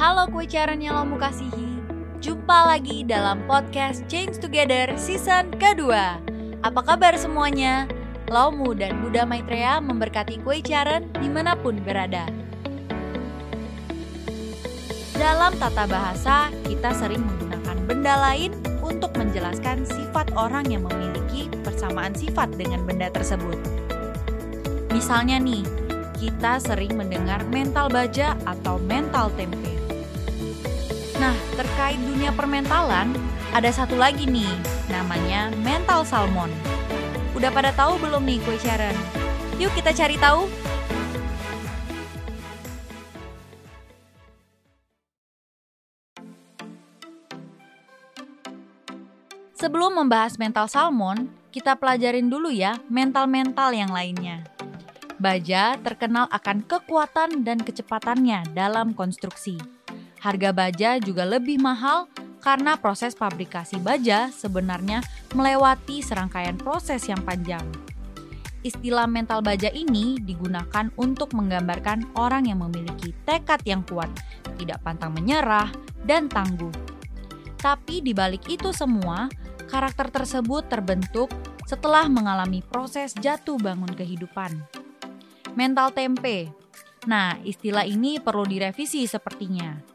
Halo kue caran yang lo kasihi Jumpa lagi dalam podcast Change Together season kedua Apa kabar semuanya? Lomu dan Buddha Maitreya memberkati kue caran di mana pun berada Dalam tata bahasa, kita sering menggunakan benda lain untuk menjelaskan sifat orang yang memiliki persamaan sifat dengan benda tersebut. Misalnya nih, kita sering mendengar mental baja atau mental tempe. Nah, terkait dunia permentalan, ada satu lagi nih, namanya mental salmon. Udah pada tahu belum nih kue Sharon? Yuk kita cari tahu. Sebelum membahas mental salmon, kita pelajarin dulu ya mental-mental yang lainnya. Baja terkenal akan kekuatan dan kecepatannya dalam konstruksi. Harga baja juga lebih mahal karena proses pabrikasi baja sebenarnya melewati serangkaian proses yang panjang. Istilah mental baja ini digunakan untuk menggambarkan orang yang memiliki tekad yang kuat, tidak pantang menyerah, dan tangguh. Tapi di balik itu semua, karakter tersebut terbentuk setelah mengalami proses jatuh bangun kehidupan mental tempe. Nah, istilah ini perlu direvisi sepertinya.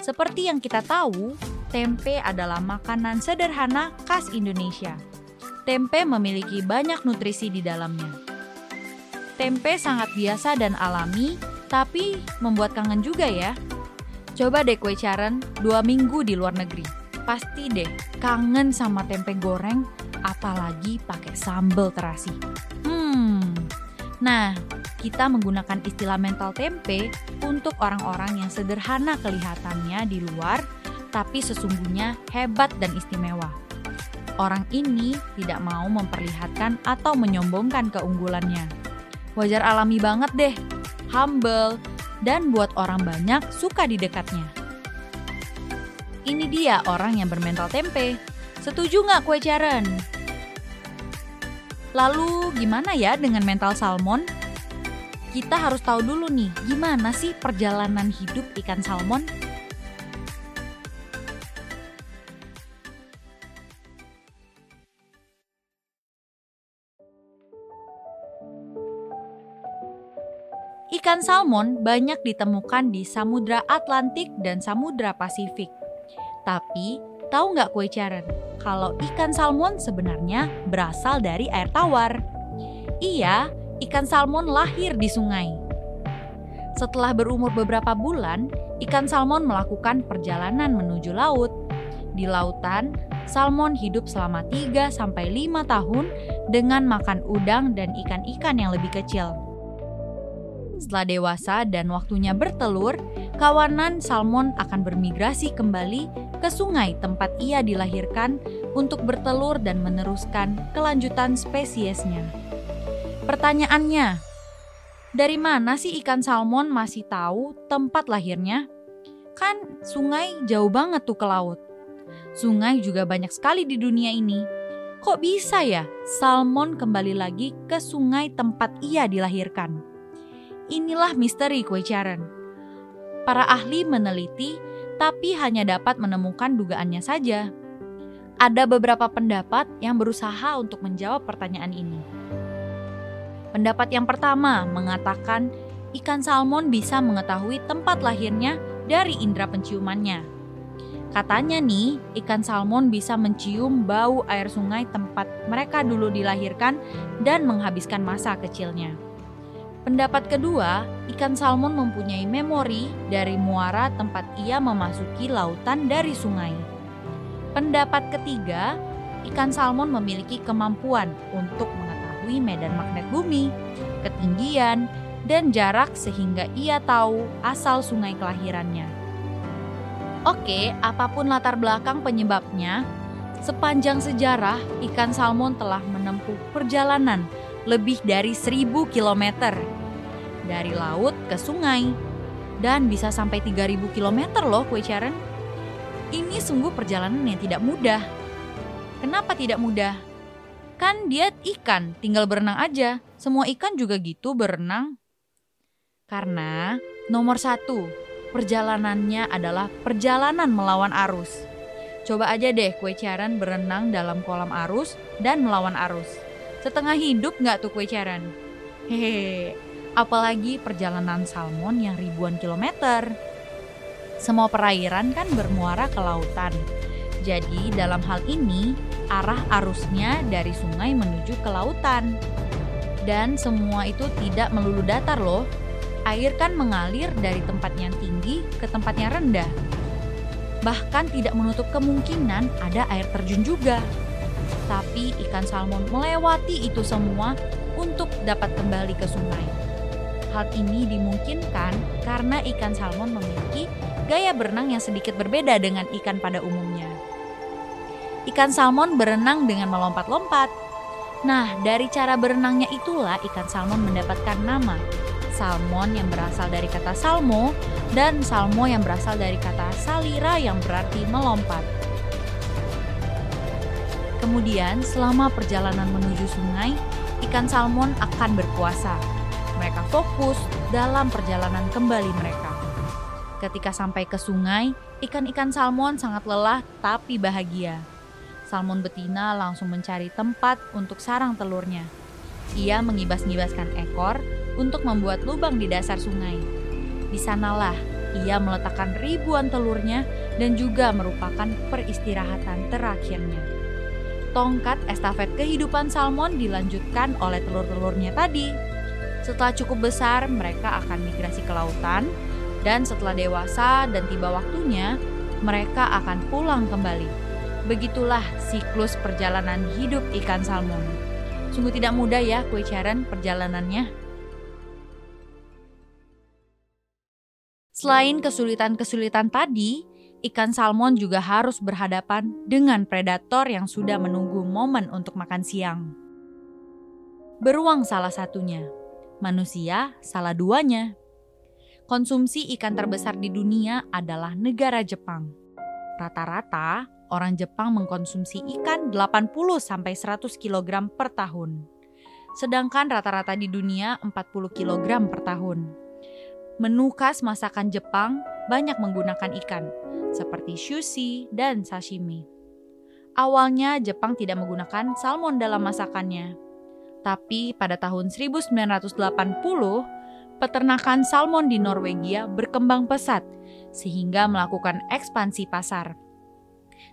Seperti yang kita tahu, tempe adalah makanan sederhana khas Indonesia. Tempe memiliki banyak nutrisi di dalamnya. Tempe sangat biasa dan alami, tapi membuat kangen juga ya. Coba deh kue caren dua minggu di luar negeri. Pasti deh kangen sama tempe goreng, apalagi pakai sambal terasi. Hmm, nah kita menggunakan istilah mental tempe untuk orang-orang yang sederhana kelihatannya di luar, tapi sesungguhnya hebat dan istimewa. Orang ini tidak mau memperlihatkan atau menyombongkan keunggulannya. Wajar alami banget deh, humble, dan buat orang banyak suka di dekatnya. Ini dia orang yang bermental tempe. Setuju nggak kue Caren? Lalu gimana ya dengan mental salmon? Kita harus tahu dulu nih, gimana sih perjalanan hidup ikan salmon? Ikan salmon banyak ditemukan di Samudra Atlantik dan Samudra Pasifik. Tapi, tahu nggak kue Caren? Kalau ikan salmon sebenarnya berasal dari air tawar. Iya, ikan salmon lahir di sungai. Setelah berumur beberapa bulan, ikan salmon melakukan perjalanan menuju laut. Di lautan, salmon hidup selama 3-5 tahun dengan makan udang dan ikan-ikan yang lebih kecil. Setelah dewasa dan waktunya bertelur, kawanan salmon akan bermigrasi kembali ke sungai tempat ia dilahirkan untuk bertelur dan meneruskan kelanjutan spesiesnya. Pertanyaannya, dari mana sih ikan salmon masih tahu tempat lahirnya? Kan sungai jauh banget tuh ke laut. Sungai juga banyak sekali di dunia ini. Kok bisa ya salmon kembali lagi ke sungai tempat ia dilahirkan? Inilah misteri kue. Para ahli meneliti, tapi hanya dapat menemukan dugaannya saja. Ada beberapa pendapat yang berusaha untuk menjawab pertanyaan ini. Pendapat yang pertama mengatakan ikan salmon bisa mengetahui tempat lahirnya dari indera penciumannya. Katanya nih, ikan salmon bisa mencium bau air sungai tempat mereka dulu dilahirkan dan menghabiskan masa kecilnya. Pendapat kedua, ikan salmon mempunyai memori dari muara tempat ia memasuki lautan dari sungai. Pendapat ketiga, ikan salmon memiliki kemampuan untuk mengetahui medan magnet bumi, ketinggian, dan jarak sehingga ia tahu asal sungai kelahirannya. Oke, apa pun latar belakang penyebabnya, sepanjang sejarah ikan salmon telah menempuh perjalanan lebih dari 1000 km dari laut ke sungai dan bisa sampai 3000 km loh kue Sharon. Ini sungguh perjalanan yang tidak mudah. Kenapa tidak mudah? Kan dia ikan, tinggal berenang aja. Semua ikan juga gitu berenang. Karena nomor satu, perjalanannya adalah perjalanan melawan arus. Coba aja deh kue caran berenang dalam kolam arus dan melawan arus. Setengah hidup nggak tuh kue caran? Hehehe, apalagi perjalanan salmon yang ribuan kilometer. Semua perairan kan bermuara ke lautan. Jadi dalam hal ini, arah arusnya dari sungai menuju ke lautan. Dan semua itu tidak melulu datar loh. Air kan mengalir dari tempat yang tinggi ke tempat yang rendah bahkan tidak menutup kemungkinan ada air terjun juga. Tapi ikan salmon melewati itu semua untuk dapat kembali ke sungai. Hal ini dimungkinkan karena ikan salmon memiliki gaya berenang yang sedikit berbeda dengan ikan pada umumnya. Ikan salmon berenang dengan melompat-lompat. Nah, dari cara berenangnya itulah ikan salmon mendapatkan nama salmon yang berasal dari kata salmo, dan salmo yang berasal dari kata salira yang berarti melompat. Kemudian, selama perjalanan menuju sungai, ikan salmon akan berpuasa. Mereka fokus dalam perjalanan kembali mereka. Ketika sampai ke sungai, ikan-ikan salmon sangat lelah tapi bahagia. Salmon betina langsung mencari tempat untuk sarang telurnya. Ia mengibas-ngibaskan ekor untuk membuat lubang di dasar sungai. Di sanalah ia meletakkan ribuan telurnya dan juga merupakan peristirahatan terakhirnya. Tongkat estafet kehidupan salmon dilanjutkan oleh telur-telurnya tadi. Setelah cukup besar, mereka akan migrasi ke lautan, dan setelah dewasa dan tiba waktunya, mereka akan pulang kembali. Begitulah siklus perjalanan hidup ikan salmon. Sungguh tidak mudah ya kue perjalanannya. Selain kesulitan-kesulitan tadi, ikan salmon juga harus berhadapan dengan predator yang sudah menunggu momen untuk makan siang. Beruang salah satunya, manusia salah duanya. Konsumsi ikan terbesar di dunia adalah negara Jepang. Rata-rata, orang Jepang mengkonsumsi ikan 80-100 kg per tahun. Sedangkan rata-rata di dunia 40 kg per tahun. Menu khas masakan Jepang banyak menggunakan ikan, seperti sushi dan sashimi. Awalnya Jepang tidak menggunakan salmon dalam masakannya. Tapi pada tahun 1980, peternakan salmon di Norwegia berkembang pesat sehingga melakukan ekspansi pasar.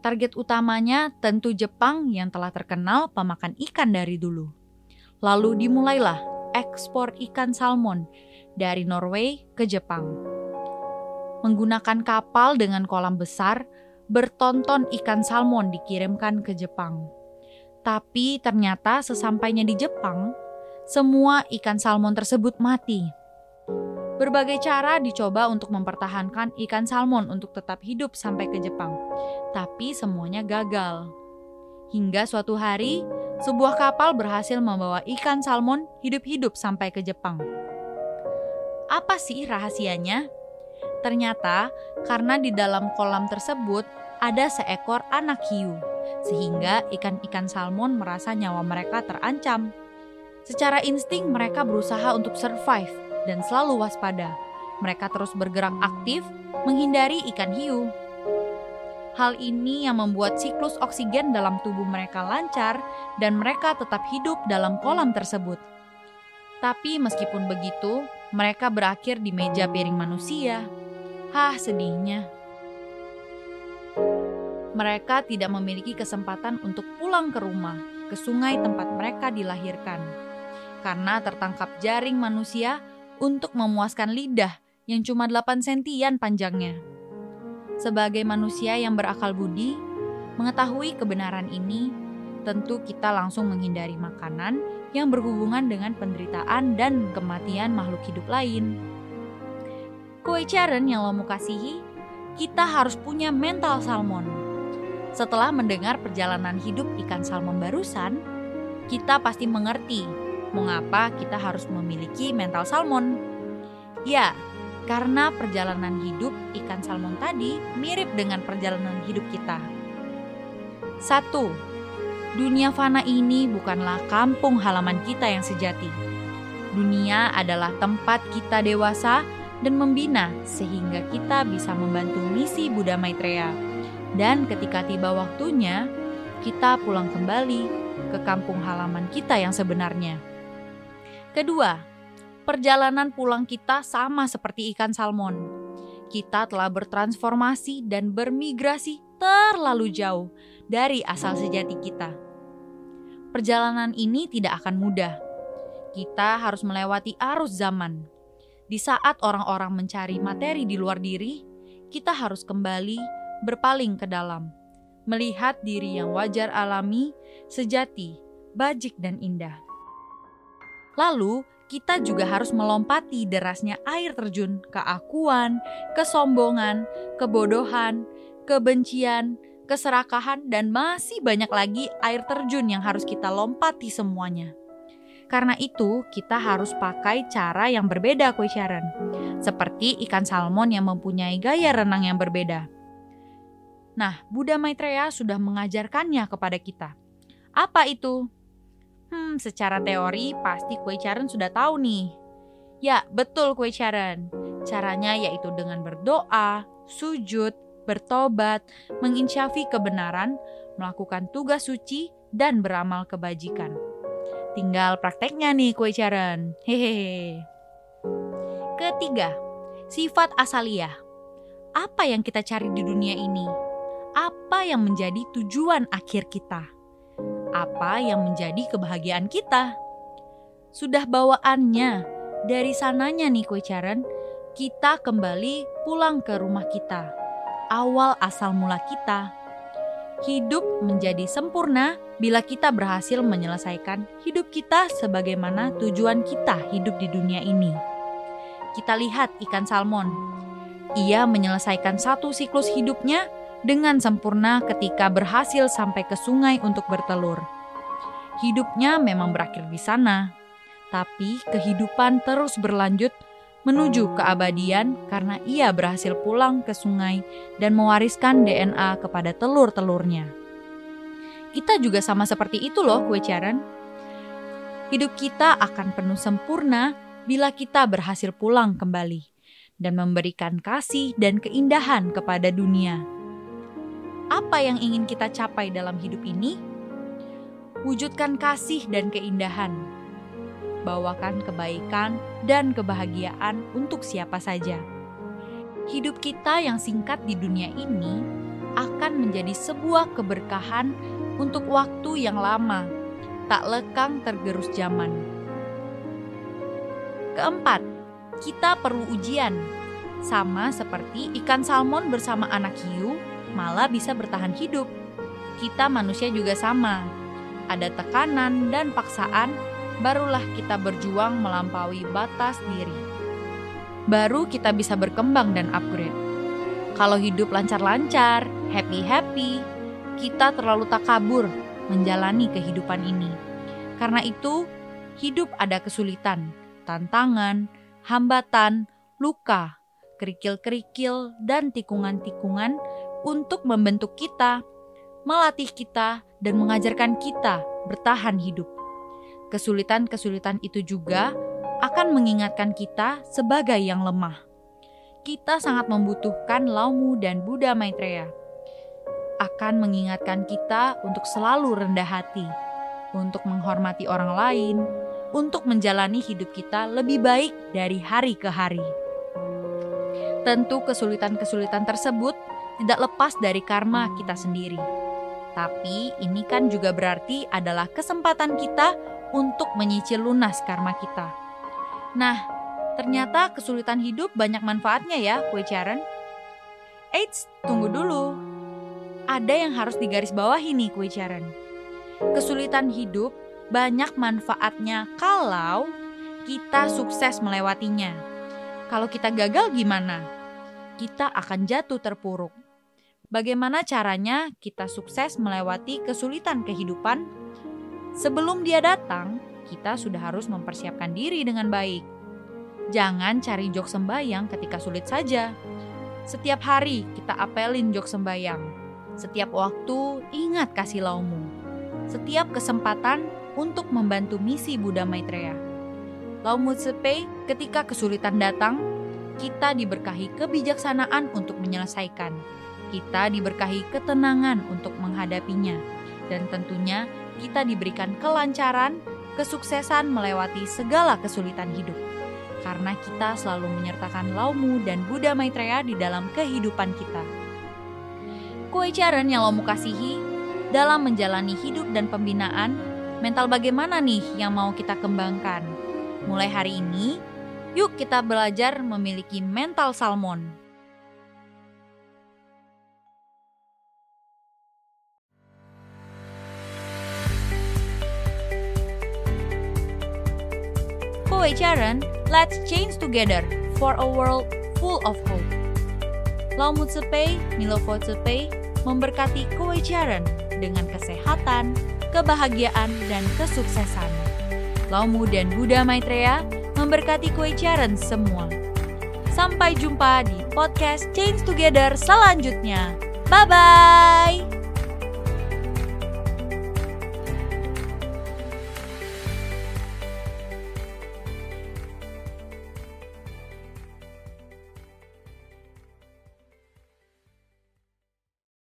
Target utamanya tentu Jepang yang telah terkenal pemakan ikan dari dulu. Lalu dimulailah ekspor ikan salmon dari Norway ke Jepang. Menggunakan kapal dengan kolam besar, bertonton ikan salmon dikirimkan ke Jepang. Tapi ternyata sesampainya di Jepang, semua ikan salmon tersebut mati. Berbagai cara dicoba untuk mempertahankan ikan salmon untuk tetap hidup sampai ke Jepang, tapi semuanya gagal. Hingga suatu hari, sebuah kapal berhasil membawa ikan salmon hidup-hidup sampai ke Jepang. Apa sih rahasianya? Ternyata karena di dalam kolam tersebut ada seekor anak hiu, sehingga ikan-ikan salmon merasa nyawa mereka terancam. Secara insting mereka berusaha untuk survive dan selalu waspada. Mereka terus bergerak aktif menghindari ikan hiu. Hal ini yang membuat siklus oksigen dalam tubuh mereka lancar dan mereka tetap hidup dalam kolam tersebut. Tapi meskipun begitu, mereka berakhir di meja piring manusia. Hah, sedihnya. Mereka tidak memiliki kesempatan untuk pulang ke rumah, ke sungai tempat mereka dilahirkan. Karena tertangkap jaring manusia untuk memuaskan lidah yang cuma 8 sentian panjangnya. Sebagai manusia yang berakal budi, mengetahui kebenaran ini, tentu kita langsung menghindari makanan yang berhubungan dengan penderitaan dan kematian makhluk hidup lain. Kue Charen yang lo kasihi, kita harus punya mental salmon. Setelah mendengar perjalanan hidup ikan salmon barusan, kita pasti mengerti mengapa kita harus memiliki mental salmon. Ya, karena perjalanan hidup ikan salmon tadi mirip dengan perjalanan hidup kita. Satu, Dunia fana ini bukanlah kampung halaman kita yang sejati. Dunia adalah tempat kita dewasa dan membina sehingga kita bisa membantu misi Buddha Maitreya. Dan ketika tiba waktunya, kita pulang kembali ke kampung halaman kita yang sebenarnya. Kedua, perjalanan pulang kita sama seperti ikan salmon. Kita telah bertransformasi dan bermigrasi terlalu jauh dari asal sejati kita. Perjalanan ini tidak akan mudah. Kita harus melewati arus zaman. Di saat orang-orang mencari materi di luar diri, kita harus kembali berpaling ke dalam, melihat diri yang wajar alami, sejati, bajik, dan indah. Lalu, kita juga harus melompati derasnya air terjun keakuan, kesombongan, kebodohan, kebencian, keserakahan, dan masih banyak lagi air terjun yang harus kita lompati semuanya. Karena itu, kita harus pakai cara yang berbeda, Kue Sharon. Seperti ikan salmon yang mempunyai gaya renang yang berbeda. Nah, Buddha Maitreya sudah mengajarkannya kepada kita. Apa itu? Hmm, secara teori pasti Kue Sharon sudah tahu nih. Ya, betul Kue Sharon. Caranya yaitu dengan berdoa, sujud, bertobat, menginsyafi kebenaran, melakukan tugas suci, dan beramal kebajikan. Tinggal prakteknya nih kue Sharon. Hehehe. Ketiga, sifat asaliah. Apa yang kita cari di dunia ini? Apa yang menjadi tujuan akhir kita? Apa yang menjadi kebahagiaan kita? Sudah bawaannya dari sananya nih kue Sharon, kita kembali pulang ke rumah kita awal asal mula kita. Hidup menjadi sempurna bila kita berhasil menyelesaikan hidup kita sebagaimana tujuan kita hidup di dunia ini. Kita lihat ikan salmon. Ia menyelesaikan satu siklus hidupnya dengan sempurna ketika berhasil sampai ke sungai untuk bertelur. Hidupnya memang berakhir di sana, tapi kehidupan terus berlanjut menuju keabadian karena ia berhasil pulang ke sungai dan mewariskan DNA kepada telur-telurnya. Kita juga sama seperti itu loh, kue. Hidup kita akan penuh sempurna bila kita berhasil pulang kembali dan memberikan kasih dan keindahan kepada dunia. Apa yang ingin kita capai dalam hidup ini? Wujudkan kasih dan keindahan bawakan kebaikan dan kebahagiaan untuk siapa saja. Hidup kita yang singkat di dunia ini akan menjadi sebuah keberkahan untuk waktu yang lama, tak lekang tergerus zaman. Keempat, kita perlu ujian. Sama seperti ikan salmon bersama anak hiu, malah bisa bertahan hidup. Kita manusia juga sama. Ada tekanan dan paksaan barulah kita berjuang melampaui batas diri. Baru kita bisa berkembang dan upgrade. Kalau hidup lancar-lancar, happy-happy, kita terlalu takabur menjalani kehidupan ini. Karena itu, hidup ada kesulitan, tantangan, hambatan, luka, kerikil-kerikil, dan tikungan-tikungan untuk membentuk kita, melatih kita, dan mengajarkan kita bertahan hidup. Kesulitan-kesulitan itu juga akan mengingatkan kita sebagai yang lemah. Kita sangat membutuhkan Laumu dan Buddha Maitreya. Akan mengingatkan kita untuk selalu rendah hati, untuk menghormati orang lain, untuk menjalani hidup kita lebih baik dari hari ke hari. Tentu kesulitan-kesulitan tersebut tidak lepas dari karma kita sendiri. Tapi ini kan juga berarti adalah kesempatan kita untuk menyicil lunas karma kita. Nah, ternyata kesulitan hidup banyak manfaatnya ya, kue Sharon. Eits, tunggu dulu. Ada yang harus digarisbawahi nih kue Sharon. Kesulitan hidup banyak manfaatnya kalau kita sukses melewatinya. Kalau kita gagal gimana? Kita akan jatuh terpuruk. Bagaimana caranya kita sukses melewati kesulitan kehidupan Sebelum dia datang, kita sudah harus mempersiapkan diri dengan baik. Jangan cari jok sembayang ketika sulit saja. Setiap hari kita apelin jok sembayang. Setiap waktu ingat kasih laumu. Setiap kesempatan untuk membantu misi Buddha Maitreya. Laumu Tsepe ketika kesulitan datang, kita diberkahi kebijaksanaan untuk menyelesaikan. Kita diberkahi ketenangan untuk menghadapinya. Dan tentunya kita diberikan kelancaran, kesuksesan melewati segala kesulitan hidup. Karena kita selalu menyertakan Laumu dan Buddha Maitreya di dalam kehidupan kita. Kue yang Laumu kasihi, dalam menjalani hidup dan pembinaan, mental bagaimana nih yang mau kita kembangkan? Mulai hari ini, Yuk kita belajar memiliki mental salmon. Kowe Charan, let's change together for a world full of hope. Lau Mu Tsepei, Milofo Tsepei memberkati Kowe Charan dengan kesehatan, kebahagiaan, dan kesuksesan. Laumu dan Buddha Maitreya memberkati Charen semua. Sampai jumpa di podcast Change Together selanjutnya. Bye-bye!